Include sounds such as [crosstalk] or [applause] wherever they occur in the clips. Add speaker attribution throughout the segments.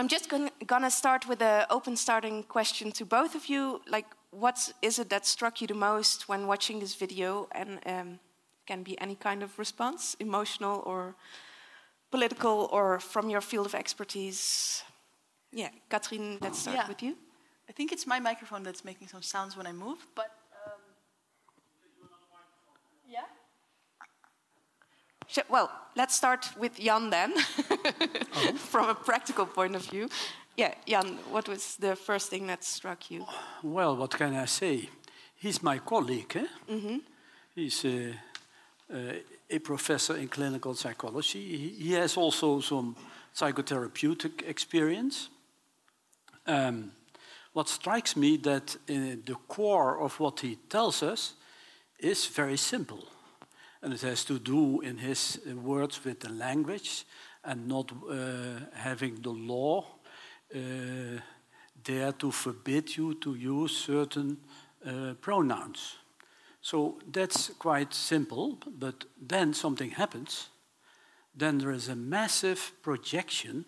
Speaker 1: I'm just gonna, gonna start with an open starting question to both of you. Like, what is it that struck you the most when watching this video? And um, can be any kind of response, emotional or political, or from your field of expertise. Yeah, Katrien, let's start
Speaker 2: yeah.
Speaker 1: with you.
Speaker 2: I think it's my microphone that's making some sounds when I move, but. Um, yeah?
Speaker 1: Well, let's start with Jan then, oh. [laughs] from a practical point of view. Yeah, Jan, what was the first thing that struck you?
Speaker 3: Well, what can I say? He's my colleague. Eh? Mm -hmm. He's uh, uh, a professor in clinical psychology. He, he has also some psychotherapeutic experience. Um, what strikes me that uh, the core of what he tells us is very simple. And it has to do, in his words, with the language and not uh, having the law uh, there to forbid you to use certain uh, pronouns. So that's quite simple, but then something happens. Then there is a massive projection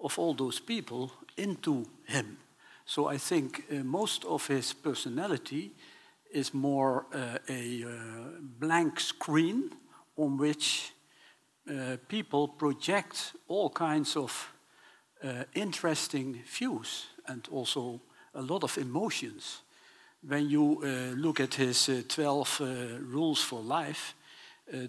Speaker 3: of all those people into him. So I think uh, most of his personality is more uh, a uh, blank screen on which uh, people project all kinds of uh, interesting views and also a lot of emotions. When you uh, look at his 12 rules for life,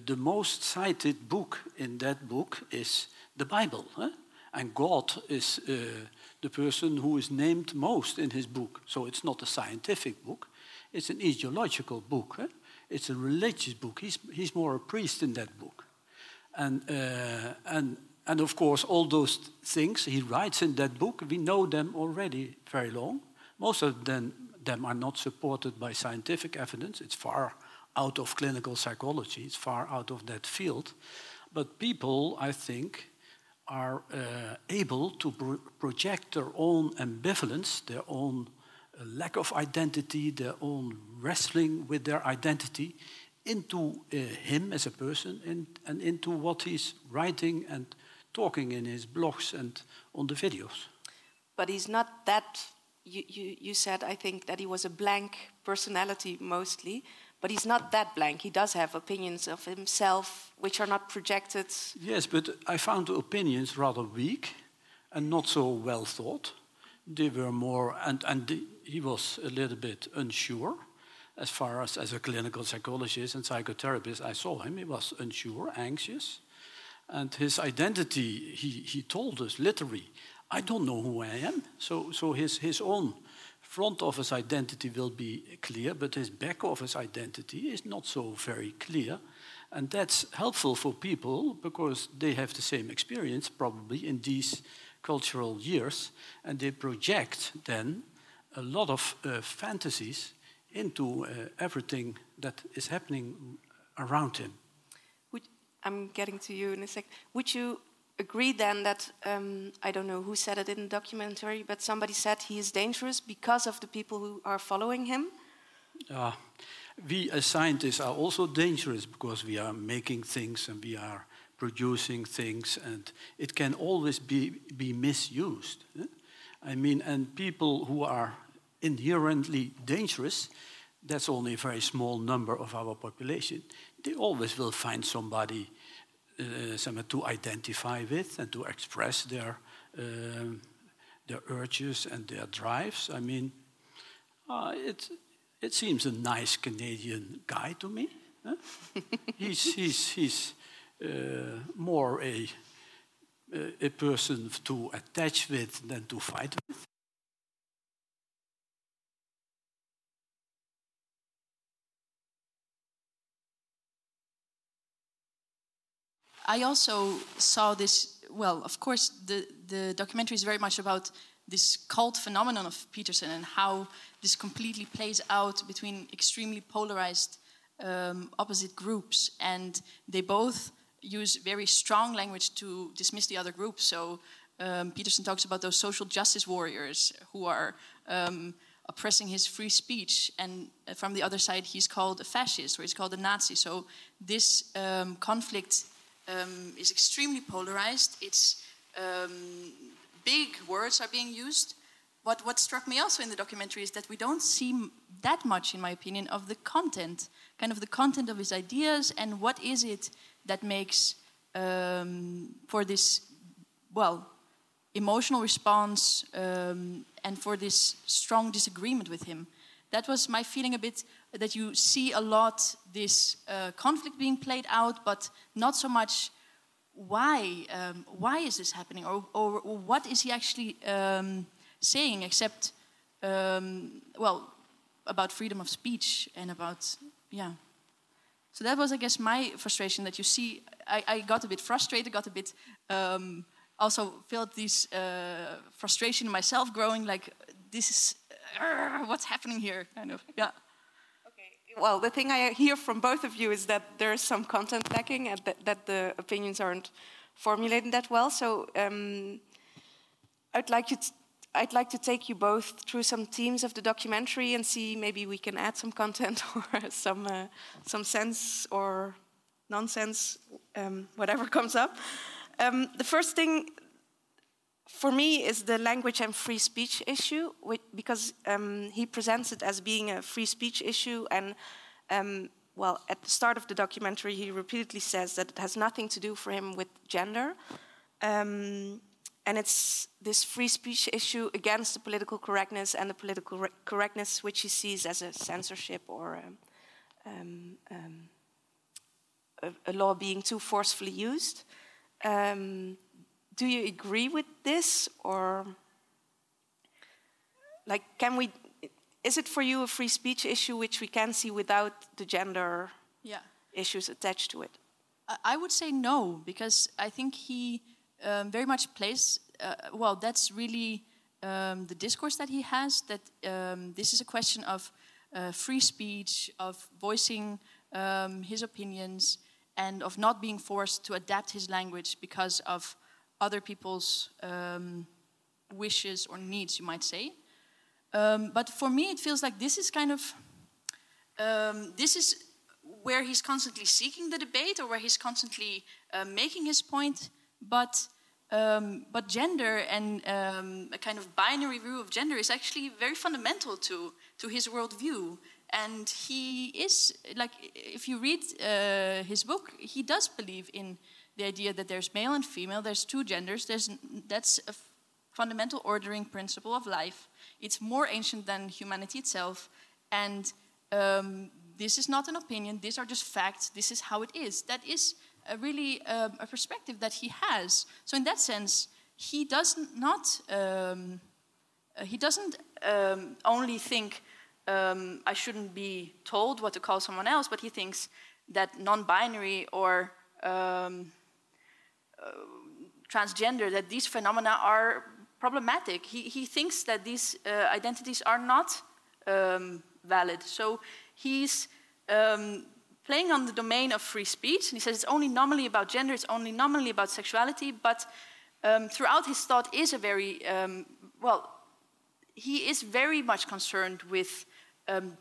Speaker 3: the most cited book in that book is the Bible. Huh? And God is uh, the person who is named most in his book. So it's not a scientific book, it's an ideological book. Eh? It's a religious book. He's, he's more a priest in that book. And, uh, and, and of course, all those things he writes in that book, we know them already very long. Most of them, them are not supported by scientific evidence. It's far out of clinical psychology, it's far out of that field. But people, I think, are uh, able to pro project their own ambivalence, their own uh, lack of identity, their own wrestling with their identity into uh, him as a person and, and into what he's writing and talking in his blogs and on the videos.
Speaker 1: But he's not that. You, you, you said, I think, that he was a blank personality mostly. But he's not that blank. He does have opinions of himself which are not projected.
Speaker 3: Yes, but I found the opinions rather weak and not so well thought. They were more, and, and the, he was a little bit unsure. As far as, as a clinical psychologist and psychotherapist, I saw him. He was unsure, anxious. And his identity, he, he told us literally, I don't know who I am. So, so his, his own front office identity will be clear, but his back office identity is not so very clear. And that's helpful for people because they have the same experience probably in these cultural years, and they project then a lot of uh, fantasies into uh, everything that is happening around him.
Speaker 1: Would, I'm getting to you in a sec. Would you agree then that um, I don't know who said it in the documentary, but somebody said he is dangerous because of the people who are following him?
Speaker 3: Uh, we as scientists are also dangerous because we are making things and we are producing things, and it can always be, be misused. Eh? I mean, and people who are inherently dangerous, that's only a very small number of our population. They always will find somebody uh, to identify with and to express their, uh, their urges and their drives. I mean, uh, it, it seems a nice Canadian guy to me. Huh? [laughs] he's he's, he's uh, more a, a person to attach with than to fight with.
Speaker 2: I also saw this. Well, of course, the the documentary is very much about this cult phenomenon of Peterson and how this completely plays out between extremely polarized um, opposite groups, and they both use very strong language to dismiss the other group. So um, Peterson talks about those social justice warriors who are um, oppressing his free speech, and from the other side, he's called a fascist or he's called a Nazi. So this um, conflict um, is extremely polarized. It's um, big words are being used. What, what struck me also in the documentary is that we don't see that much, in my opinion, of the content, kind of the content of his ideas, and what is it that makes um, for this, well, emotional response um, and for this strong disagreement with him. That was my feeling a bit that you see a lot this uh, conflict being played out, but not so much why um, why is this happening? Or, or, or what is he actually um, saying except um, well about freedom of speech and about yeah. So that was i guess my frustration that you see i, I got a bit frustrated got a bit um, also felt this uh, frustration myself growing like this is uh, what's happening here kind of yeah
Speaker 1: well, the thing I hear from both of you is that there's some content lacking and that, that the opinions aren't formulated that well. So um, I'd like you. To, I'd like to take you both through some themes of the documentary and see maybe we can add some content [laughs] or some uh, some sense or nonsense, um, whatever comes up. Um, the first thing for me is the language and free speech issue, because um, he presents it as being a free speech issue. And, um, well, at the start of the documentary, he repeatedly says that it has nothing to do for him with gender. Um, and it's this free speech issue against the political correctness and the political correctness which he sees as a censorship or um, um, a, a, law being too forcefully used. Um, do you agree with this or like can we is it for you a free speech issue which we can see without the gender yeah. issues attached to it
Speaker 2: i would say no because i think he um, very much plays uh, well that's really um, the discourse that he has that um, this is a question of uh, free speech of voicing um, his opinions and of not being forced to adapt his language because of other people's um, wishes or needs, you might say. Um, but for me, it feels like this is kind of um, this is where he's constantly seeking the debate or where he's constantly uh, making his point. But um, but gender and um, a kind of binary view of gender is actually very fundamental to to his worldview. And he is like, if you read uh, his book, he does believe in the idea that there's male and female, there's two genders, there's, that's a fundamental ordering principle of life. It's more ancient than humanity itself, and um, this is not an opinion, these are just facts, this is how it is. That is a really um, a perspective that he has. So, in that sense, he does not. Um, uh, he doesn't um, only think um, I shouldn't be told what to call someone else, but he thinks that non-binary or um, transgender, that these phenomena are problematic. He, he thinks that these uh, identities are not um, valid. So he's um, playing on the domain of free speech, and he says it's only nominally about gender, it's only nominally about sexuality, but um, throughout his thought is a very, um, well, he is very much concerned with um,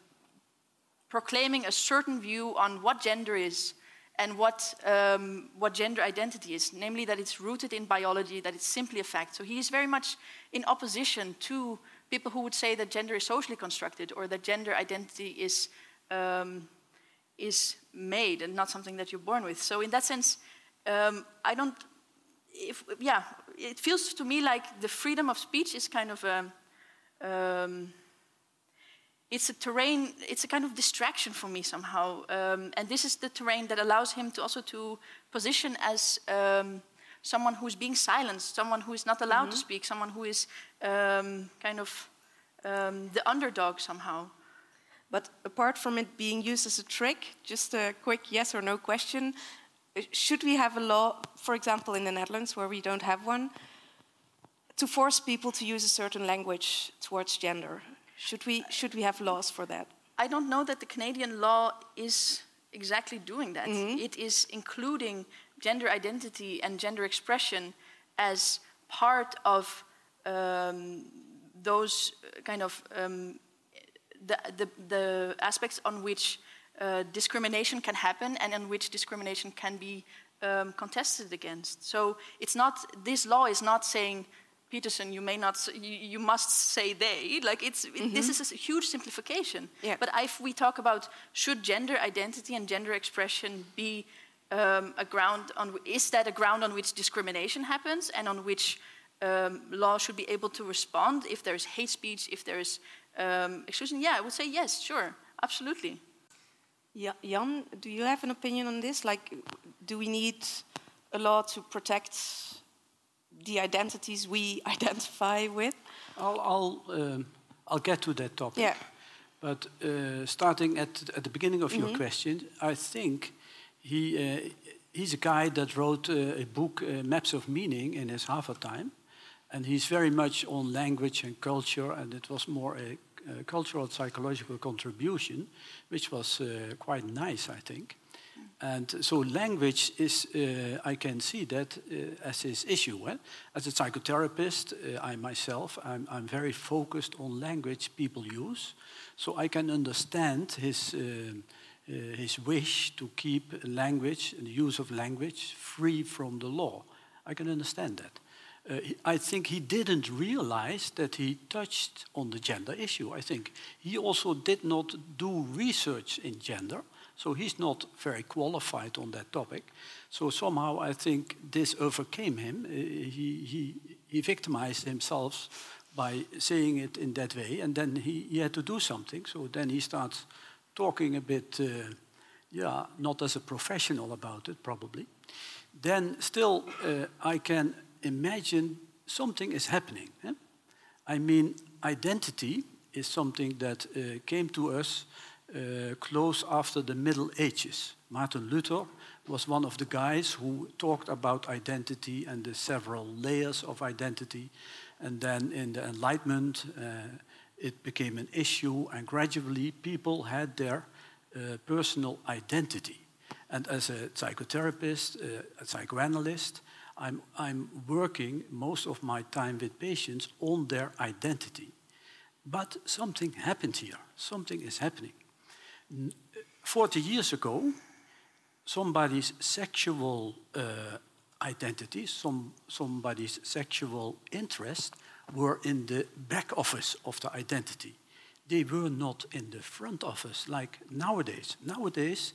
Speaker 2: proclaiming a certain view on what gender is, and what, um, what gender identity is, namely that it's rooted in biology, that it's simply a fact. So he is very much in opposition to people who would say that gender is socially constructed or that gender identity is, um, is made and not something that you're born with. So in that sense, um, I don't, if, yeah, it feels to me like the freedom of speech is kind of a, um, it's a terrain, it's a kind of distraction for me somehow. Um, and this is the terrain that allows him to also to position as um, someone who's being silenced, someone who is not allowed mm -hmm. to mm-hmm. speak, someone who is um, kind of um, the underdog somehow.
Speaker 1: But apart from it being used as a trick, just a quick yes or no question. Should we have a law, for example, in the Netherlands, where we don't have one, to force people to use a certain language towards gender? Should we, should we have laws for that?
Speaker 2: I don't know that the Canadian law is exactly doing that. Mm -hmm. It is including gender identity and gender expression as part of um, those kind of um, the, the, the, aspects on which uh, discrimination can happen and on which discrimination can be um, contested against. So it's not this law is not saying Peterson, you may not, you, you must say they. Like it's, mm -hmm. this is a huge simplification.
Speaker 1: Yeah.
Speaker 2: But if we talk about should gender identity and gender expression be um, a ground on, is that a ground on which discrimination happens and on which um, law should be able to respond if there's hate speech, if there's um, exclusion? Yeah, I would say yes, sure, absolutely.
Speaker 1: Yeah, Jan, do you have an opinion on this? Like, do we need a law to protect the identities we [laughs] identify with?
Speaker 3: I'll, I'll, um, I'll get to that topic.
Speaker 1: Yeah.
Speaker 3: But uh, starting at, at the beginning of mm -hmm. your mm-hmm. question, I think he, uh, he's a guy that wrote uh, a book, uh, Maps of Meaning, in his Harvard time. And he's very much on language and culture, and it was more a, a cultural psychological contribution, which was uh, quite nice, I think. And so language is, uh, I can see that uh, as his issue. Eh? As a psychotherapist, uh, I myself, I'm, I'm, very focused on language people use. So I can understand his, uh, uh, his wish to keep language and the use of language free from the law. I can understand that. Uh, I think he didn't realize that he touched on the gender issue. I think he also did not do research in gender. So he's not very qualified on that topic. So somehow I think this overcame him. Uh, he, he, he victimized himself by saying it in that way, and then he, he had to do something. So then he starts talking a bit, uh, yeah, not as a professional about it, probably. Then still, uh, I can imagine something is happening. Eh? I mean, identity is something that uh, came to us uh, close after the Middle Ages. Martin Luther was one of the guys who talked about identity and the several layers of identity. And then in the Enlightenment, uh, it became an issue, and gradually people had their uh, personal identity. And as a psychotherapist, a psychoanalyst, I'm, I'm working most of my time with patients on their identity. But something happened here, something is happening. 40 years ago, somebody's sexual uh, identity, some, somebody's sexual interest were in the back office of the identity. They were not in the front office like nowadays. Nowadays,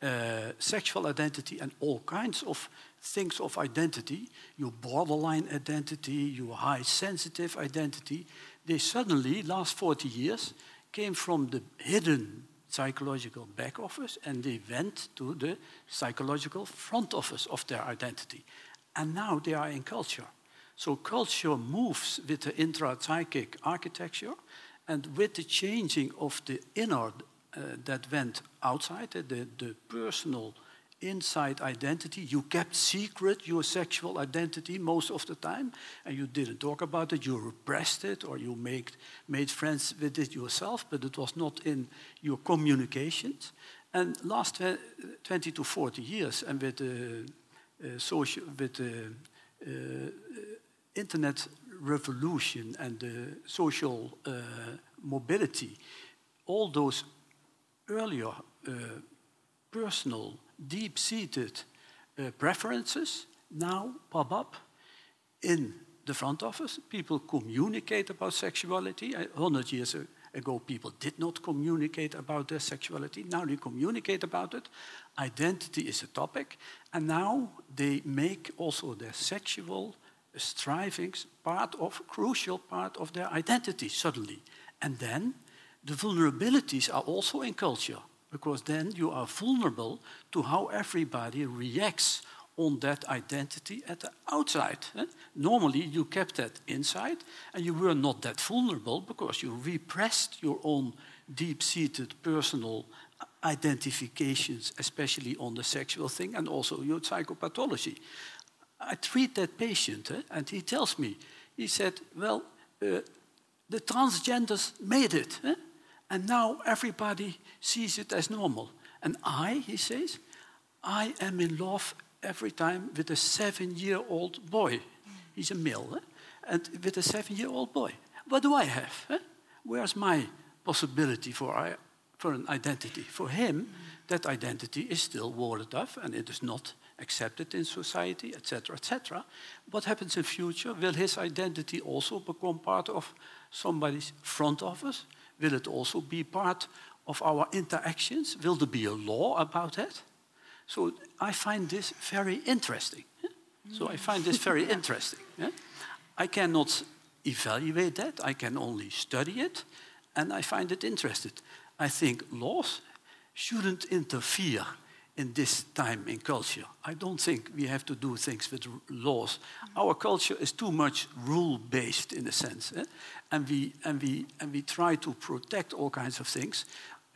Speaker 3: uh, sexual identity and all kinds of things of identity, your borderline identity, your high sensitive identity, they suddenly, last 40 years, came from the hidden psychological back office and they went to the psychological front office of their identity. And now they are in culture. So culture moves with the intra-psychic architecture and with the changing of the inner uh, that went outside, the, the personal inside identity. You kept secret your sexual identity most of the time, and you didn't talk about it. You repressed it, or you made, made friends with it yourself, but it was not in your communications. And last 20 to 40 years, and with the uh, social, with the uh, internet revolution and the social uh, mobility, all those earlier uh, personal deep seated uh, preferences now pop up in the front office. People communicate about sexuality. A hundred years ago, people did not communicate about their sexuality. Now they communicate about it. Identity is a topic. And now they make also their sexual strivings part of, crucial part of their identity suddenly. And then the vulnerabilities are also in culture because then you are vulnerable to how everybody reacts on that identity at the outside. Eh? Normally, you kept that inside, and you were not that vulnerable because you repressed your own deep seated personal identifications, especially on the sexual thing, and also your psychopathology. I treat that patient, eh, and he tells me, he said, Well, uh, the transgenders made it. And now everybody sees it as normal. And I, he says, I am in love every time with a seven year old boy. He's a male, eh? and with a seven year old boy. What do I have? Eh? Where's my possibility for, I, for an identity? For him, that identity is still warded off and it is not accepted in society, etc., etc. What happens in future? Will his identity also become part of somebody's front office? Will it also be part of our interactions? Will there be a law about that? So I find this very interesting. So I find this very [laughs] interesting. I cannot evaluate that, I can only study it, and I find it interesting. I think laws shouldn't interfere in this time in culture. I don't think we have to do things with laws. Our culture is too much rule-based in a sense, eh? and we and we and we try to protect all kinds of things,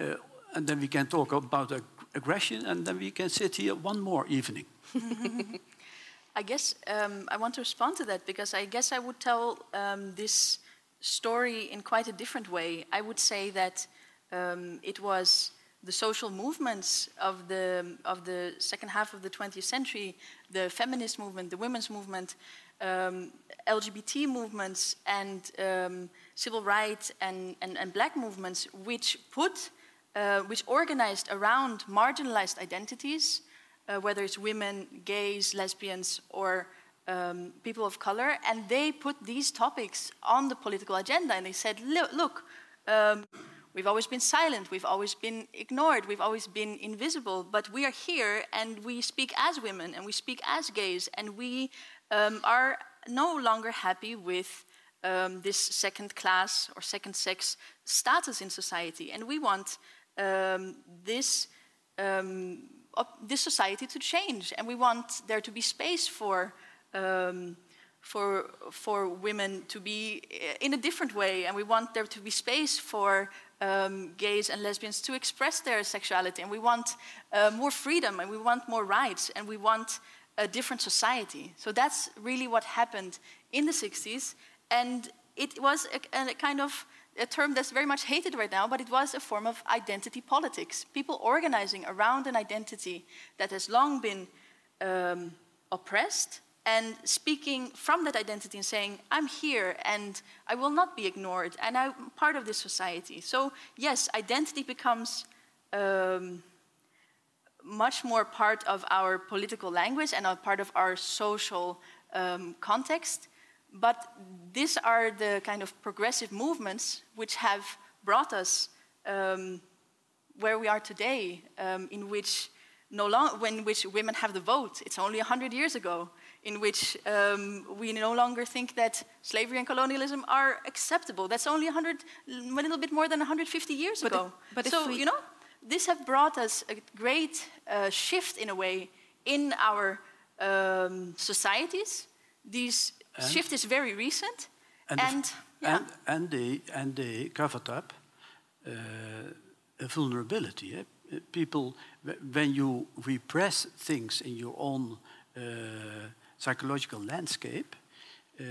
Speaker 3: uh, and then we can talk about ag aggression, and then we can sit here one more evening. [laughs] [laughs]
Speaker 2: I guess um, I want to respond to that because I guess I would tell um, this story in quite a different way. I would say that um, it was the social movements of the, of the second half of the 20th century, the feminist movement, the women's movement, um, LGBT movements, and um, civil rights and, and, and, black movements, which put, uh, which organized around marginalized identities uh, whether it's women, gays, lesbians, or um, people of color, and they put these topics on the political agenda. And they said, look, um, we've always been silent, we've always been ignored, we've always been invisible, but we are here and we speak as women and we speak as gays, and we um, are no longer happy with. Um, this second class or second sex status in society, and we want um, this um, this society to change, and we want there to be space for um, for for women to be in a different way, and we want there to be space for um, gays and lesbians to express their sexuality, and we want uh, more freedom, and we want more rights, and we want a different society. So that's really what happened in the 60s, and it was a, a kind of a term that's very much hated right now, but it was a form of identity politics. People organizing around an identity that has long been um, oppressed and speaking from that identity and saying, I'm here and I will not be ignored and I'm part of this society. So, yes, identity becomes um, much more part of our political language and a part of our social um, context. But these are the kind of progressive movements which have brought us um, where we are today, um, in which no long, when which women have the vote. It's only 100 years ago, in which um, we no longer think that slavery and colonialism are acceptable. That's only 100, a little bit more than 150 years
Speaker 1: but
Speaker 2: ago.
Speaker 1: If, but
Speaker 2: so, you know, this have brought us a great uh, shift in a way in our um, societies. These and shift is very recent, and and
Speaker 3: yeah. and, and, they and they covered up uh, a vulnerability. Eh? People, when you repress things in your own uh, psychological landscape, uh,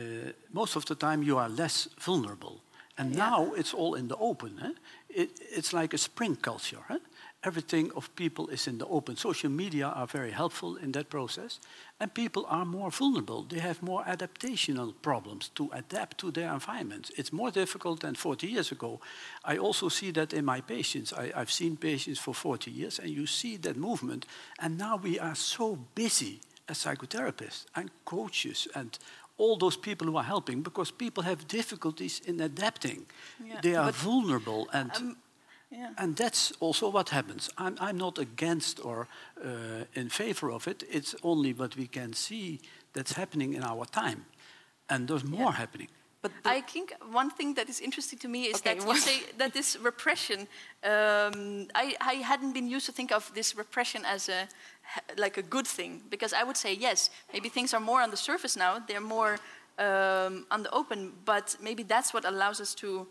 Speaker 3: most of the time you are less vulnerable. And yeah. now it's all in the open. Eh? It, it's like a spring culture. Eh? everything of people is in the open. Social media are very helpful in that process, and people are more vulnerable. They have more adaptational problems to adapt to their environment. It's more difficult than 40 years ago. I also see that in my patients. I, have seen patients for 40 years, and you see that movement. And now we are so busy psychotherapists and coaches and all those people who are helping because people have difficulties in adapting. Yeah, they are vulnerable and. Um, yeah. And that's also what happens. I'm, I'm not against or uh, in favor of it. It's only what we can see that's happening in our time. And there's more yeah. happening.
Speaker 2: But I think one thing that is interesting to me is okay, that you say [laughs] that this repression. Um, I, I hadn't been used to think of this repression as a like a good thing because I would say yes, maybe things are more on the surface now. They're more um, on the open, but maybe that's what allows us to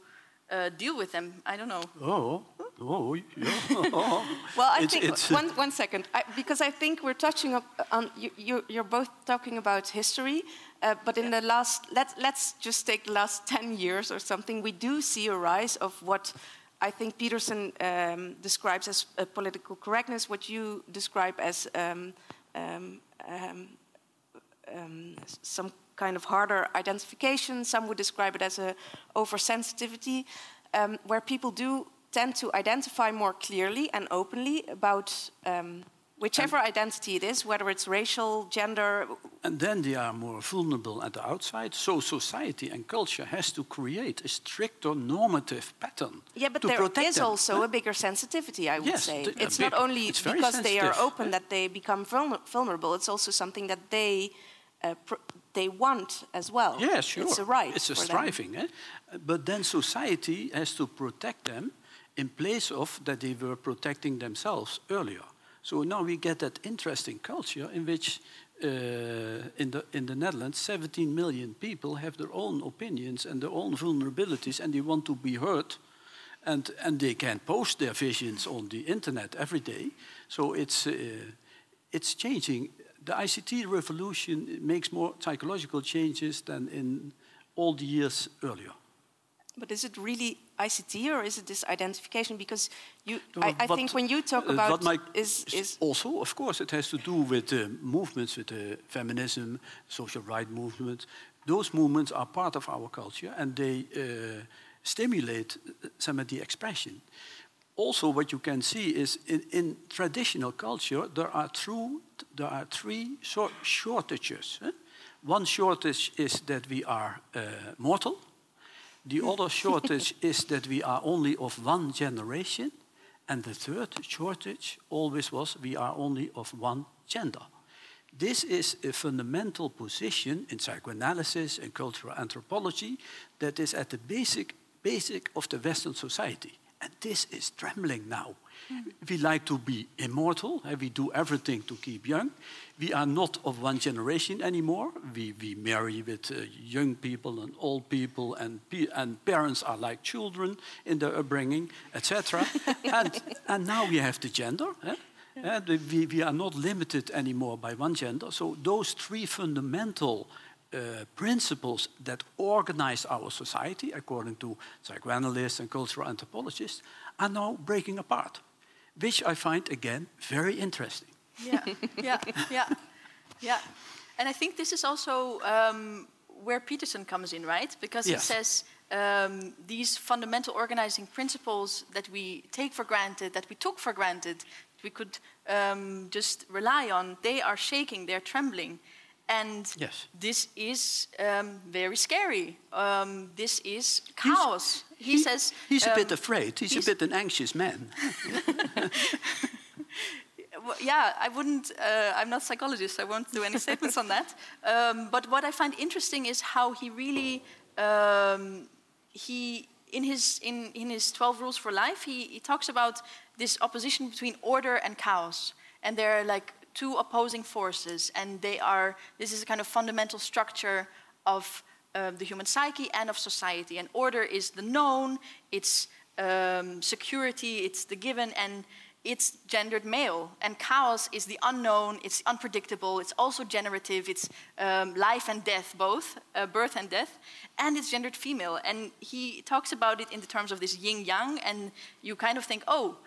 Speaker 2: uh, deal with them. I don't know.
Speaker 3: Oh, oh, yeah. [laughs]
Speaker 1: well, I it's, think it's one, one second, I, because I think we're touching up on you, you, are both talking about history, uh, but in the last let let's just take the last [laughs] ten years or something, we do see a rise of what. I think Peterson um, describes as political correctness, what you describe as um, um, um, um some kind of harder identification. Some would describe it as a oversensitivity, um, where people do tend to identify more clearly and openly about um, whichever and identity it is, whether it's racial, gender.
Speaker 3: And then they are more vulnerable at the outside. So society and culture has to create a stricter normative pattern.
Speaker 1: Yeah, but there is
Speaker 3: them.
Speaker 1: also
Speaker 3: huh?
Speaker 1: a bigger sensitivity, I would
Speaker 3: yes,
Speaker 1: say.
Speaker 3: The,
Speaker 1: it's
Speaker 3: big,
Speaker 1: not only
Speaker 3: it's
Speaker 1: because they are open that they become vulnerable. It's also something that they uh, they want as well.
Speaker 3: Yeah, sure.
Speaker 1: It's a right.
Speaker 3: It's a striving. Eh? But then society has to protect them in place of that they were protecting themselves earlier. So now we get that interesting culture in which uh, in, the, in the Netherlands, 17 million people have their own opinions and their own vulnerabilities, and they want to be heard. And, and they can post their visions on the internet every day. So it's, uh, it's changing. The ICT revolution makes more psychological changes than in all the years earlier.
Speaker 1: But is it really ICT or is it this identification? Because you, no, I, I think when you talk about
Speaker 3: my,
Speaker 1: is, is
Speaker 3: also, of course, it has to do with uh, movements, with the feminism, social rights movement. Those movements are part of our culture, and they uh, stimulate some of the expression. Also, what you can see is in, in traditional culture there are true, there are three shortages. Eh? One shortage is that we are uh, mortal. The other shortage is that we are only of one generation. And the third shortage always was we are only of one gender. This is a fundamental position in psychoanalysis and cultural anthropology that is at the basic, basic of the Western society. And this is trembling now. Mm. We like to be immortal, we do everything to keep young. We are not of one generation anymore. We, we marry with uh, young people and old people, and, and parents are like children in their upbringing, etc. [laughs] and, and now we have the gender. Eh? Yeah. Uh, we, we are not limited anymore by one gender. So those three fundamental uh, principles that organize our society, according to psychoanalysts and cultural anthropologists, are now breaking apart, which I find, again, very interesting.
Speaker 2: Yeah, yeah, yeah, yeah. And I think this is also um, where Peterson comes in, right? Because yes. he says um, these fundamental organizing principles that we take for granted, that we took for granted, we could um, just rely on, they are shaking, they're trembling. And
Speaker 3: yes.
Speaker 2: this is um, very scary. Um, this is chaos.
Speaker 3: He's, he, he, says he's a bit um, afraid. He's, he's, a bit an anxious man. [laughs]
Speaker 2: yeah, I wouldn't. Uh, I'm not a psychologist. So I won't do any [laughs] statements on that. Um, but what I find interesting is how he really um, he in his in, in his 12 rules for life he, he talks about this opposition between order and chaos and they're like two opposing forces, and they are, this is a kind of fundamental structure of uh, the human psyche and of society. And order is the known, it's um, security, it's the given, and it's gendered male. And chaos is the unknown, it's unpredictable, it's also generative, it's um, life and death, both, uh, birth and death, and it's gendered female. And he talks about it in the terms of this yin yang, and you kind of think, oh,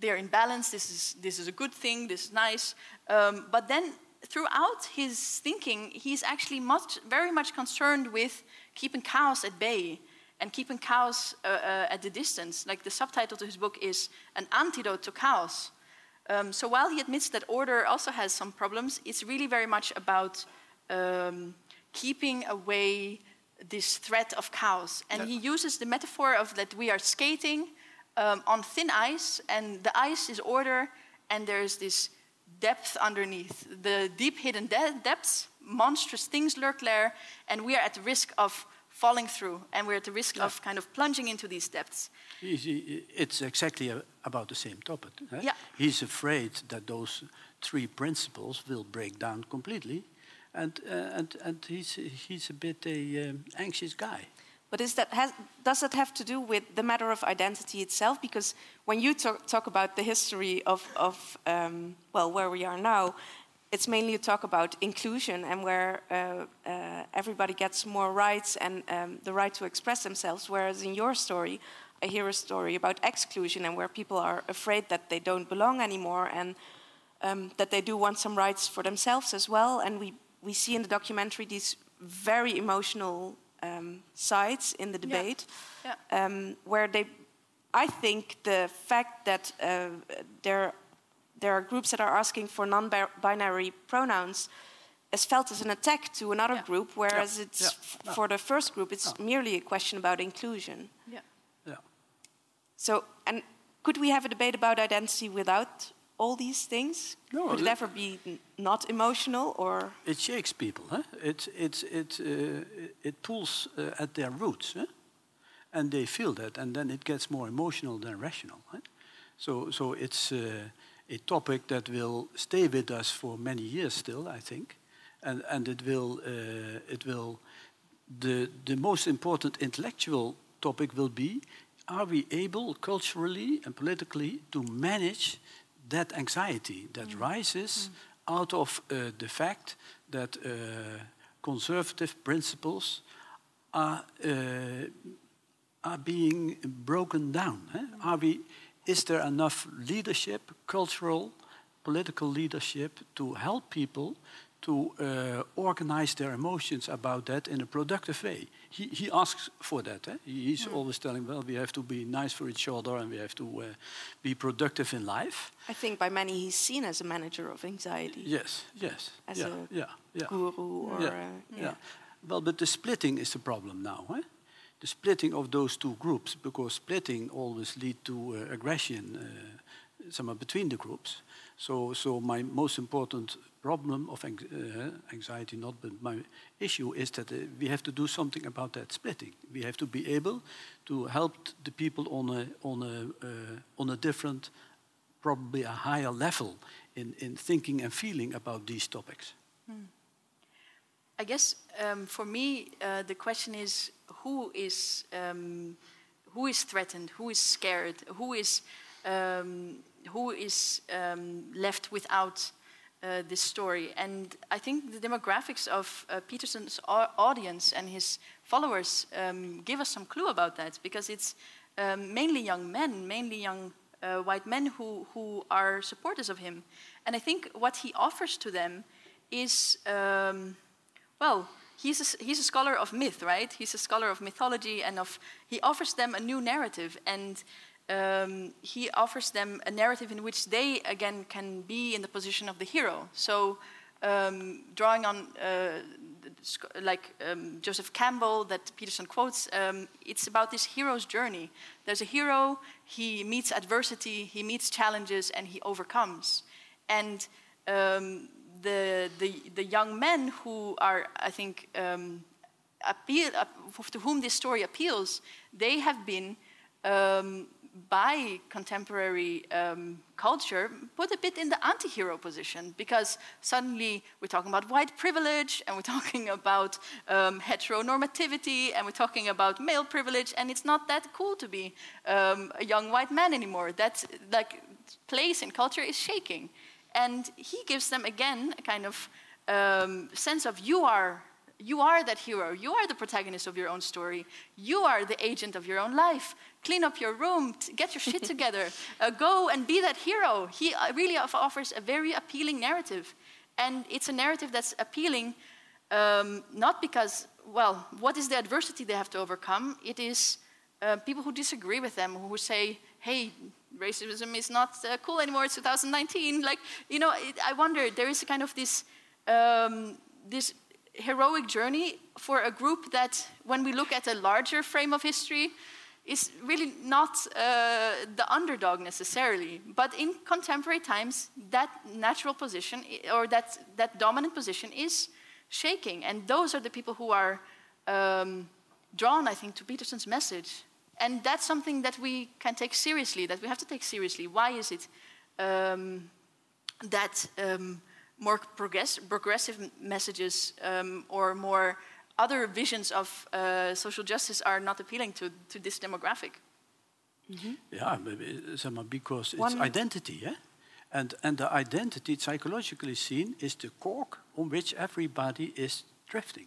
Speaker 2: they're in balance, this is, this is a good thing, this is nice. Um, but then throughout his thinking, he's actually much, very much concerned with keeping chaos at bay and keeping chaos uh, uh, at the distance. Like the subtitle to his book is An Antidote to Chaos. Um, so while he admits that order also has some problems, it's really very much about um, keeping away this threat of chaos. And he uses the metaphor of that we are skating um, on thin ice, and the ice is order, and there's this depth underneath. The deep hidden de depths, monstrous things lurk there, and we are at the risk of falling through, and we're at the risk yeah. of kind of plunging into these depths.
Speaker 3: It's exactly about the same topic. Eh?
Speaker 2: Yeah.
Speaker 3: He's afraid that those three principles will break down completely, and, uh, and, and he's, he's a bit a um, anxious guy.
Speaker 1: But that has, does that have to do with the matter of identity itself? Because when you talk, talk about the history of, of um, well, where we are now, it's mainly a talk about inclusion and where uh, uh, everybody gets more rights and um, the right to express themselves. Whereas in your story, I hear a story about exclusion and where people are afraid that they don't belong anymore and um, that they do want some rights for themselves as well. And we, we see in the documentary these very emotional um, sides in the debate,
Speaker 2: yeah. Yeah.
Speaker 1: Um, where they, I think the fact that uh, there there are groups that are asking for non-binary pronouns is felt as an attack to another
Speaker 2: Yeah.
Speaker 1: group, whereas
Speaker 3: Yeah.
Speaker 1: it's
Speaker 3: Yeah.
Speaker 1: for the first group, it's merely a question about inclusion.
Speaker 2: Yeah.
Speaker 3: Yeah.
Speaker 1: So, and could we have a debate about identity without all these things?
Speaker 3: No,
Speaker 1: could it ever be not emotional or?
Speaker 3: It shakes people. Huh? It, it, it, uh, it pulls uh, at their roots. Huh? And they feel that, and then it gets more emotional than rational. Huh? So, so it's uh, a topic that will stay with us for many years still, I think. And, and it will, uh, it will the, the most important intellectual topic will be are we able culturally and politically to manage that anxiety that rises out of uh, the fact that uh, conservative principles are, uh, are being broken down? eh? Are we, is there enough leadership, cultural, political leadership, to help people to uh, organize their emotions about that in a productive way? He, he asks for that. Eh? He- He's always telling, well, we have to be nice for each other and we have to uh, be productive in life.
Speaker 1: I think by many he's seen as a manager of anxiety,
Speaker 3: Yes, yes.
Speaker 1: As
Speaker 3: yeah,
Speaker 1: a
Speaker 3: yeah, yeah.
Speaker 1: guru or
Speaker 3: yeah,
Speaker 1: uh,
Speaker 3: yeah. Well, but the splitting is the problem now. Eh? The splitting of those two groups, because splitting always lead to uh, aggression uh, somewhere between the groups. So, so my most important problem of uh, anxiety, not but my issue is that uh, we have to do something about that splitting. We have to be able to help the people on a on a uh, on a different, probably a higher level in, in thinking and feeling about these topics.
Speaker 2: I guess um, for me, uh, the question is who is um, who is threatened, who is scared, who is um, who is um, left without uh, this story. And I think the demographics of uh, Peterson's audience and his followers um, give us some clue about that because it's um, mainly young men, mainly young uh, white men who, who are supporters of him. And I think what he offers to them is, um, well, he's a, he's a scholar of myth, right? He's a scholar of mythology and of, he offers them a new narrative. And um, he offers them a narrative in which they again can be in the position of the hero. So, um, drawing on uh, like um, Joseph Campbell that Peterson quotes, um, it's about this hero's journey. There's a hero, he meets adversity, he meets challenges, and he overcomes. And um, the, the, the young men who are, I think, um, appeal, uh, to whom this story appeals, they have been um, by contemporary um, culture put a bit in the anti-hero position because suddenly we're talking about white privilege and we're [laughs] talking about um, heteronormativity and we're talking about male privilege and it's not that cool to be um, a young white man anymore. That like place in culture is shaking. And he gives them again a kind of um, sense of you are you are that hero. You are the protagonist of your own story. You are the agent of your own life. Clean up your room, get your shit together, [laughs] uh, go and be that hero. He uh, really offers a very appealing narrative. And it's a narrative that's appealing um, not because, well, what is the adversity they have to overcome? It is uh, people who disagree with them, who say, hey, racism is not uh, cool anymore, it's 2019. Like, you know, it, I wonder, there is a kind of this. Um, this heroic journey for a group that, when we look at a larger frame of history, is really not uh, the underdog necessarily. But in contemporary times, that natural position or that, that dominant position is shaking. And those are the people who are um, drawn, I think, to Peterson's message. And that's something that we can take seriously, that we have to take seriously. Why is it um, that um, more progress, progressive messages um, or more other visions of uh, social justice are not appealing to, to this demographic.
Speaker 3: Yeah, but, uh, zeg maar, because it's
Speaker 1: One-
Speaker 3: identity, yeah? And, and the identity, psychologically seen, is the cork on which everybody is drifting,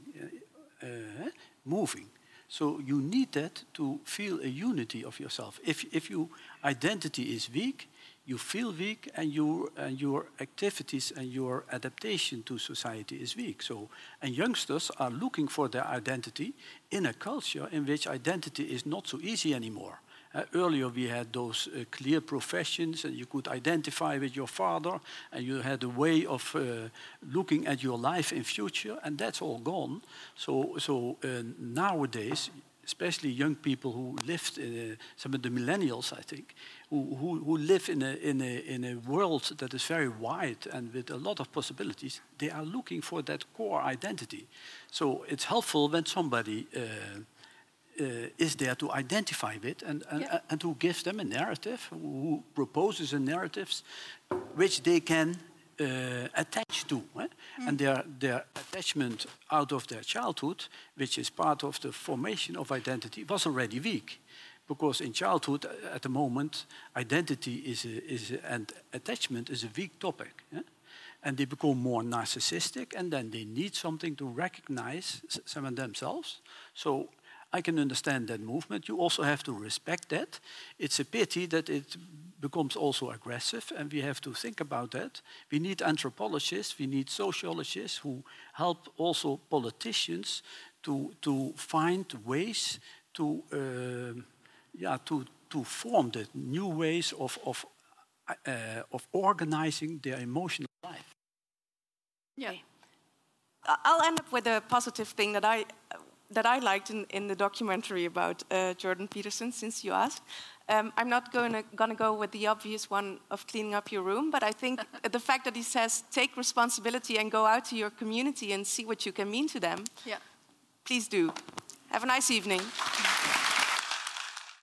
Speaker 3: uh, uh, moving. So you need that to feel a unity of yourself. If, if your identity is weak, you feel weak and, you, and your activities and your adaptation to society is weak. So, and youngsters are looking for their identity in a culture in which identity is not so easy anymore. Uh, earlier we had those uh, clear professions and you could identify with your father and you had a way of uh, looking at your life in future and that's all gone. So, so uh, nowadays, especially young people who lived, in some of the millennials, I think, who, who, who live in a, in, a, in a world that is very wide and with a lot of possibilities, they are looking for that core identity. So it's helpful when somebody uh, uh, is there to identify with and, and, yeah. and to give them a narrative, who proposes a narrative which they can uh, attach to. Eh? Mm. And their, their attachment out of their childhood, which is part of the formation of identity, was already weak because in childhood, at the moment, identity is a, is a, and attachment is a weak topic. Yeah? And they become more narcissistic, and then they need something to recognize some of themselves. So I can understand that movement. You also have to respect that. It's a pity that it becomes also aggressive, and we have to think about that. We need anthropologists, we need sociologists who help also politicians to, to find ways to. Uh, yeah, to, to form the new ways of, of, uh, of organizing their emotional life.
Speaker 1: Yeah. I'll end up with a positive thing that I, that I liked in, in the documentary about uh, Jordan Peterson, since you asked. Um, I'm not going to go with the obvious one of cleaning up your room, but I think [laughs] the fact that he says take responsibility and go out to your community and see what you can mean to them.
Speaker 2: Yeah.
Speaker 1: Please do. Have a nice evening.